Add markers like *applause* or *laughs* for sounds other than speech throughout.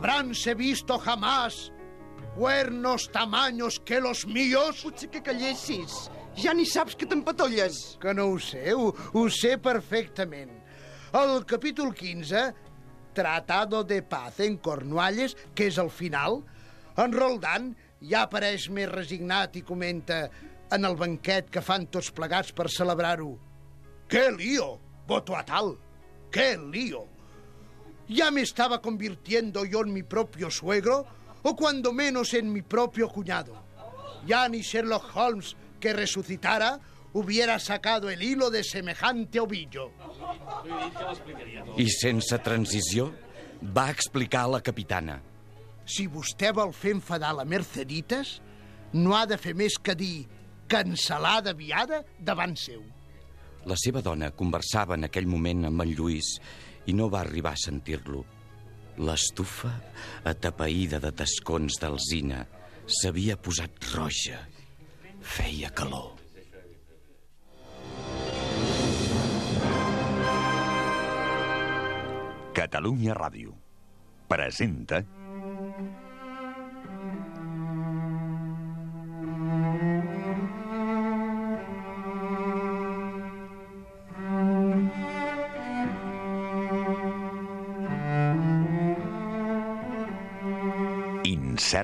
habránse visto jamás cuernos tamaños que los míos? Potser que callessis. Ja ni saps que t'empatolles. Que no ho sé, ho, ho sé perfectament. El capítol 15, Tratado de Paz en Cornualles, que és el final, en Roldán ja apareix més resignat i comenta en el banquet que fan tots plegats per celebrar-ho. ¡Qué lío! Voto a tal. ¡Qué lío! Ya me estaba convirtiendo yo en mi propio suegro, o cuando menos en mi propio cuñado. Ya ni Sherlock Holmes, que resucitara, hubiera sacado el hilo de semejante ovillo. I sense transició va explicar a la capitana. Si vostè vol fer enfadar la Merceditas, no ha de fer més que dir cancel·lada viada davant seu. La seva dona conversava en aquell moment amb en Lluís i no va arribar a sentir-lo. L'estufa, atapeïda de tascons d'alzina, s'havia posat roja. Feia calor. Catalunya Ràdio presenta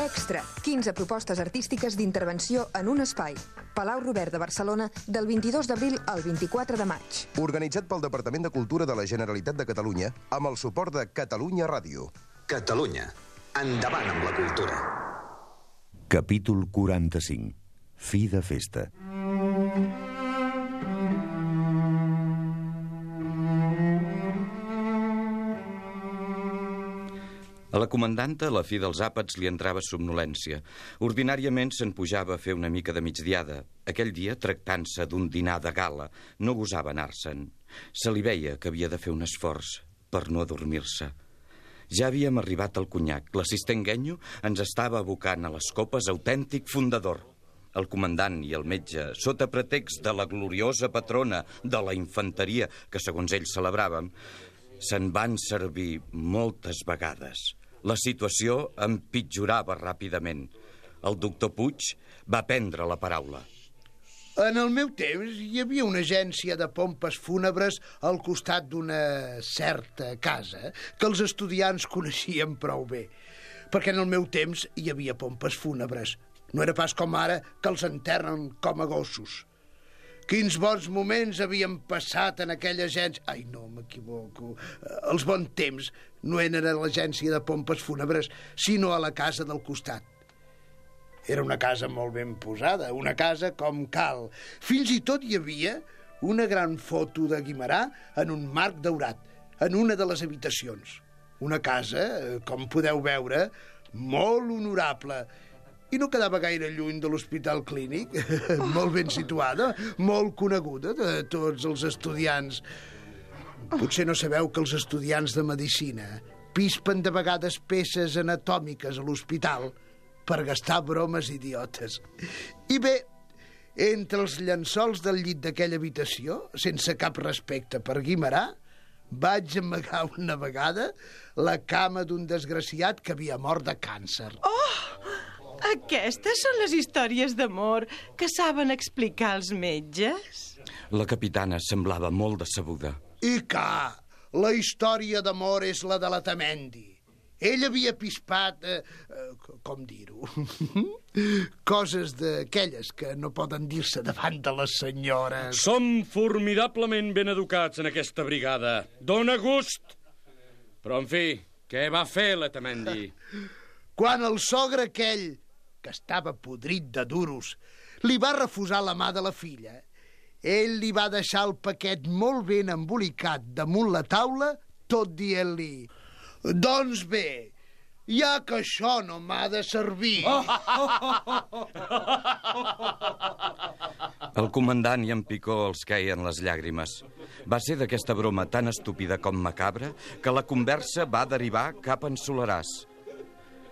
Extra, 15 propostes artístiques d'intervenció en un espai. Palau Robert de Barcelona, del 22 d'abril al 24 de maig. Organitzat pel Departament de Cultura de la Generalitat de Catalunya amb el suport de Catalunya Ràdio. Catalunya. Endavant amb la cultura. Capítol 45. Fi de festa. A la comandanta, a la fi dels àpats, li entrava somnolència. Ordinàriament se'n pujava a fer una mica de migdiada. Aquell dia, tractant-se d'un dinar de gala, no gosava anar-se'n. Se li veia que havia de fer un esforç per no adormir-se. Ja havíem arribat al conyac. L'assistent Guenyo ens estava abocant a les copes autèntic fundador. El comandant i el metge, sota pretext de la gloriosa patrona de la infanteria que, segons ells, celebràvem, se'n van servir moltes vegades. La situació empitjorava ràpidament. El doctor Puig va prendre la paraula. En el meu temps hi havia una agència de pompes fúnebres al costat d'una certa casa que els estudiants coneixien prou bé. Perquè en el meu temps hi havia pompes fúnebres. No era pas com ara que els enterren com a gossos. Quins bons moments havien passat en aquella agència... Ai, no, m'equivoco. Els bons temps no eren a l'agència de pompes fúnebres, sinó a la casa del costat. Era una casa molt ben posada, una casa com cal. Fins i tot hi havia una gran foto de Guimarà en un marc daurat, en una de les habitacions. Una casa, eh, com podeu veure, molt honorable, i no quedava gaire lluny de l'hospital clínic, *laughs* molt ben situada, molt coneguda de tots els estudiants. Potser no sabeu que els estudiants de medicina pispen de vegades peces anatòmiques a l'hospital per gastar bromes idiotes. I bé, entre els llençols del llit d'aquella habitació, sense cap respecte per Guimarà, vaig amagar una vegada la cama d'un desgraciat que havia mort de càncer. Oh! Aquestes són les històries d'amor que saben explicar els metges? La capitana semblava molt decebuda. I que la història d'amor és la de la Tamendi. Ell havia pispat, eh, eh, com dir-ho, *laughs* coses d'aquelles que no poden dir-se davant de les senyores. Som formidablement ben educats en aquesta brigada. Dóna gust! Però, en fi, què va fer la Tamendi? Quan el sogre aquell, que estava podrit de duros, li va refusar la mà de la filla, ell li va deixar el paquet molt ben embolicat damunt la taula, tot dient-li doncs bé, ja que això no m'ha de servir... El comandant i en Picó els queien les llàgrimes. Va ser d'aquesta broma tan estúpida com macabra que la conversa va derivar cap en Solaràs.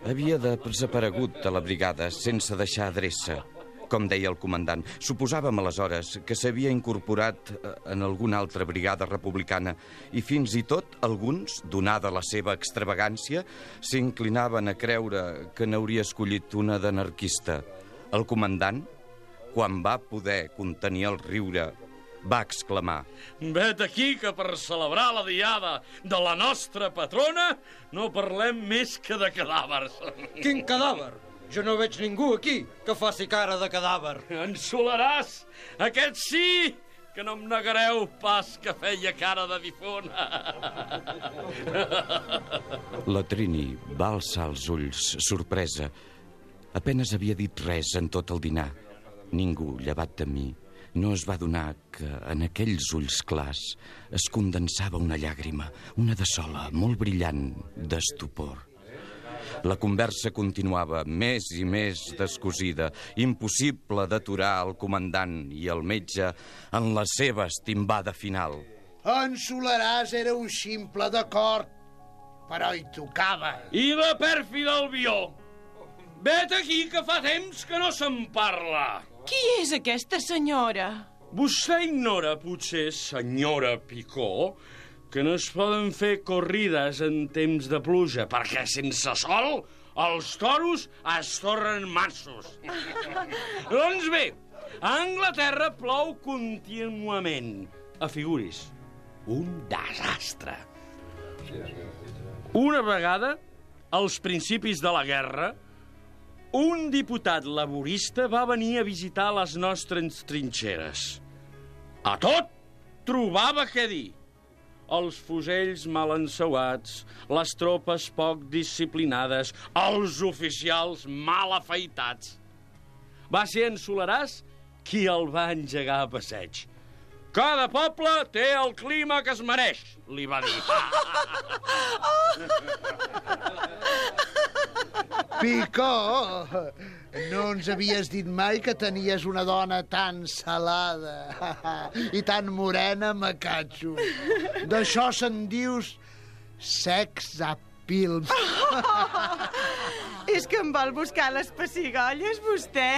Havia desaparegut de la brigada sense deixar adreça com deia el comandant. Suposàvem aleshores que s'havia incorporat eh, en alguna altra brigada republicana i fins i tot alguns, donada la seva extravagància, s'inclinaven a creure que n'hauria escollit una d'anarquista. El comandant, quan va poder contenir el riure, va exclamar. Vet aquí que per celebrar la diada de la nostra patrona no parlem més que de cadàvers. Quin cadàver? Jo no veig ningú aquí que faci cara de cadàver. Ensolaràs! Aquest sí que no em negareu pas que feia cara de difunt. La Trini va alçar els ulls, sorpresa. Apenes havia dit res en tot el dinar. Ningú, llevat de mi, no es va donar que en aquells ulls clars es condensava una llàgrima, una de sola, molt brillant, d'estupor. La conversa continuava més i més descosida. Impossible d'aturar el comandant i el metge en la seva estimbada final. En Solaràs era un ximple d'acord, però hi tocava. I la pèrfida Albió? Vet aquí que fa temps que no se'n parla. Qui és aquesta senyora? Vostè ignora, potser, senyora Picó, que no es poden fer corrides en temps de pluja, perquè sense sol els toros es tornen massos. *laughs* doncs bé, a Anglaterra plou contínuament. Afiguris, un desastre. Una vegada, als principis de la guerra, un diputat laborista va venir a visitar les nostres trinxeres. A tot trobava què dir els fusells mal enseuats, les tropes poc disciplinades, els oficials mal afeitats. Va ser en Solaràs qui el va engegar a passeig. Cada poble té el clima que es mereix, li va dir. Picó, no ens havies dit mai que tenies una dona tan salada i tan morena, macatxo. D'això se'n dius sex appeal. És que em vol buscar les pessigolles, vostè?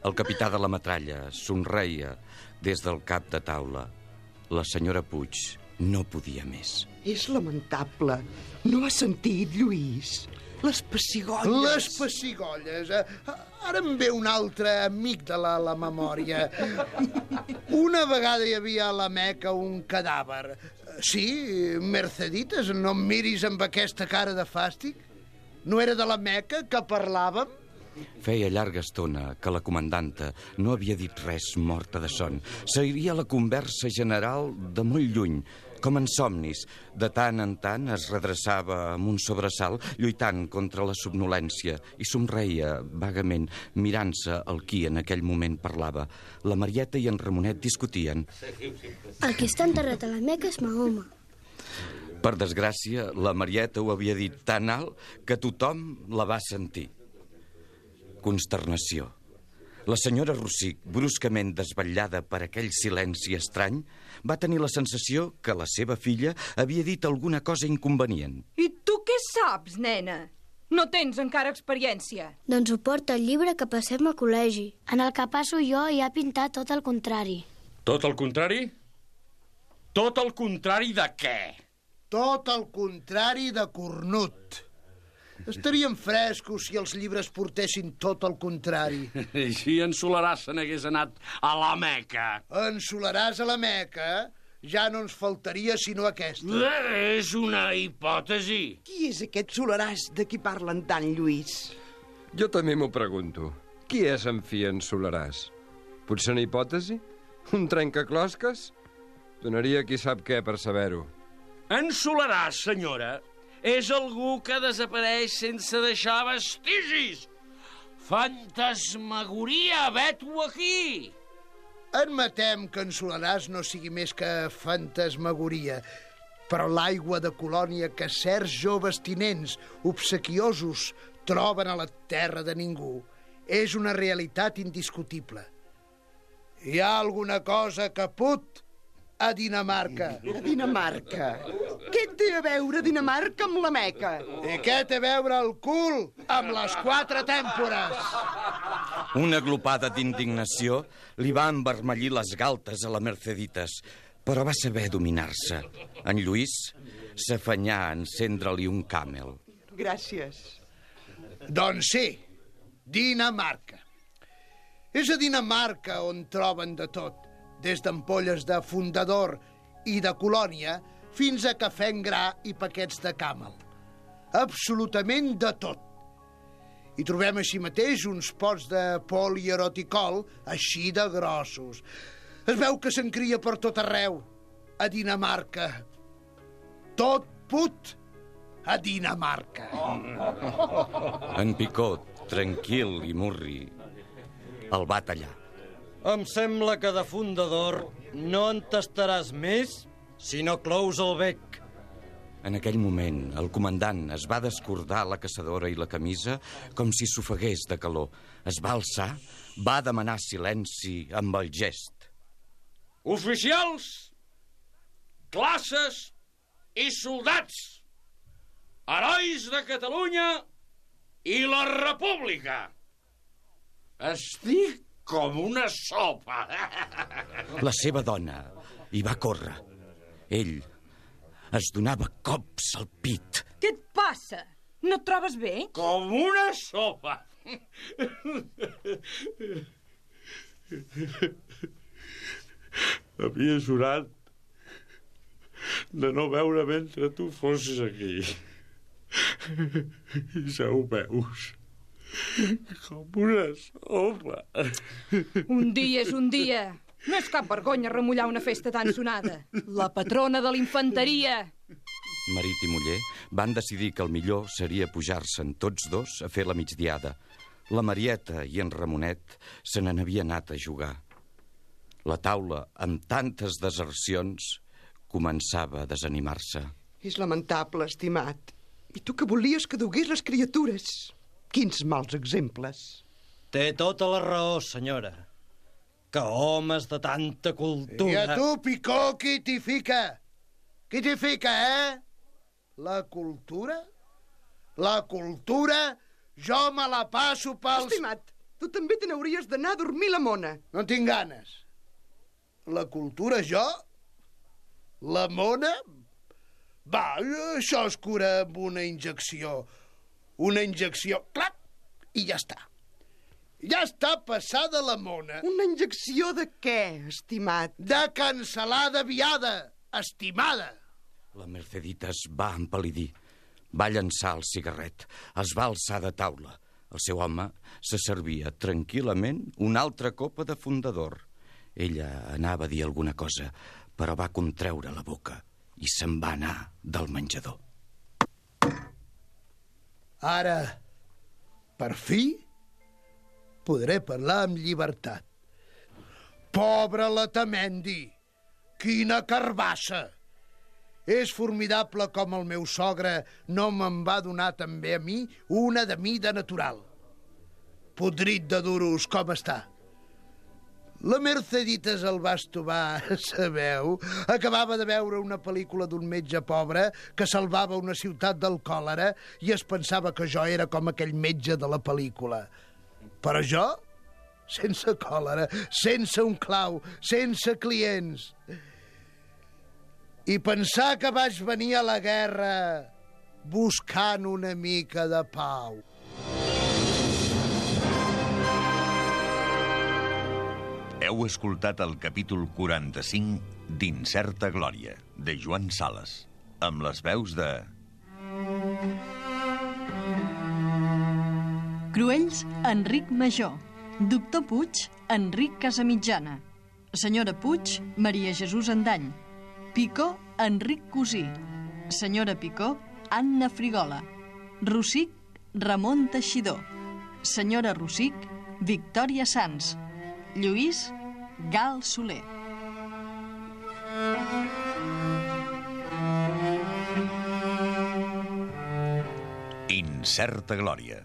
El capità de la metralla somreia des del cap de taula. La senyora Puig no podia més. És lamentable. No has sentit, Lluís? Les pessigolles. Les pessigolles. Eh? Ara em ve un altre amic de la, la memòria. Una vegada hi havia a la Meca un cadàver. Sí, Mercedites, no em miris amb aquesta cara de fàstic. No era de la Meca que parlàvem? Feia llarga estona que la comandanta no havia dit res morta de son. Seguiria la conversa general de molt lluny, com en somnis. De tant en tant es redreçava amb un sobresalt, lluitant contra la somnolència, i somreia vagament, mirant-se el qui en aquell moment parlava. La Marieta i en Ramonet discutien. El que està enterrat a la Meca és Mahoma. Per desgràcia, la Marieta ho havia dit tan alt que tothom la va sentir. Consternació. La senyora Rossic, bruscament desvetllada per aquell silenci estrany, va tenir la sensació que la seva filla havia dit alguna cosa inconvenient. I tu què saps, nena? No tens encara experiència. Doncs ho porta el llibre que passem a col·legi. En el que passo jo hi ha pintat tot el contrari. Tot el contrari? Tot el contrari de què? Tot el contrari de cornut. Estarien frescos si els llibres portessin tot el contrari. *laughs* Així en Solaràs se n'hagués anat a la Meca. En Solaràs a la Meca? ja no ens faltaria sinó aquesta. Eh, És una hipòtesi. Qui és aquest solaràs de qui parlen tant, Lluís? Jo també m'ho pregunto. Qui és en fi en Solaràs? Potser una hipòtesi? Un trencaclosques? Donaria qui sap què per saber-ho. Ensolaràs, senyora, és algú que desapareix sense deixar vestigis. Fantasmagoria, vet-ho aquí. Admetem que en Solaràs no sigui més que fantasmagoria, però l'aigua de colònia que certs joves tinents, obsequiosos, troben a la terra de ningú és una realitat indiscutible. Hi ha alguna cosa que put a Dinamarca. A Dinamarca? Què té a veure Dinamarca amb la Meca? I què té a veure el cul amb les quatre tèmpores? Una glopada d'indignació li va envermellir les galtes a la Merceditas, però va saber dominar-se. En Lluís s'afanyà a encendre-li un càmel. Gràcies. Doncs sí, Dinamarca. És a Dinamarca on troben de tot, des d'ampolles de fundador i de colònia fins a cafè en gra i paquets de càmel. Absolutament de tot. Hi trobem així mateix uns pots de polieroticol així de grossos. Es veu que se'n cria per tot arreu, a Dinamarca. Tot put a Dinamarca. *laughs* En Picot, tranquil i murri, el va tallar. Em sembla que de fundador no en tastaràs més si no clous el bec. En aquell moment, el comandant es va descordar la caçadora i la camisa com si s'ofegués de calor. Es va alçar, va demanar silenci amb el gest. Oficials, classes i soldats, herois de Catalunya i la República. Estic com una sopa. La seva dona hi va córrer. Ell es donava cops al pit. Què et passa? No et trobes bé? Com una sopa. Havia jurat de no veure mentre tu fossis aquí. I ja ho veus. Com una sopa. Un dia és un dia. No és cap vergonya remullar una festa tan sonada. La patrona de l'infanteria. Marit i muller van decidir que el millor seria pujar-se'n tots dos a fer la migdiada. La Marieta i en Ramonet se n'han havia anat a jugar. La taula, amb tantes desercions, començava a desanimar-se. És lamentable, estimat. I tu que volies que dugués les criatures? Quins mals exemples. Té tota la raó, senyora. Que homes de tanta cultura... I a tu, Picó, qui t'hi fica? Qui t'hi fica, eh? La cultura? La cultura? Jo me la passo pels... Estimat, tu també te n'hauries d'anar a dormir la mona. No tinc ganes. La cultura, jo? La mona? Va, això es cura amb una injecció. Una injecció, clac, i ja està. Ja està passada la mona. Una injecció de què, estimat? De cancel·lada viada, estimada. La Mercedita es va empal·lidir. Va llançar el cigarret, es va alçar de taula. El seu home se servia tranquil·lament una altra copa de fundador. Ella anava a dir alguna cosa, però va contreure la boca i se'n va anar del menjador. Ara, per fi, podré parlar amb llibertat. Pobre la Tamendi! Quina carbassa! És formidable com el meu sogre no me'n va donar també a mi una de mida natural. Podrit de duros com està. La Merceditas el va estovar, *laughs* sabeu? Acabava de veure una pel·lícula d'un metge pobre que salvava una ciutat del còlera i es pensava que jo era com aquell metge de la pel·lícula. Però jo, sense còlera, sense un clau, sense clients. I pensar que vaig venir a la guerra buscant una mica de pau. Heu escoltat el capítol 45 d'Incerta Glòria, de Joan Sales, amb les veus de... Cruells, Enric Major. Doctor Puig, Enric Casamitjana. Senyora Puig, Maria Jesús Andany. Picó, Enric Cosí. Senyora Picó, Anna Frigola. Rossic, Ramon Teixidor. Senyora Rossic, Victòria Sans. Lluís, Gal Soler. Incerta Glòria,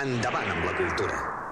Endavant amb la cultura.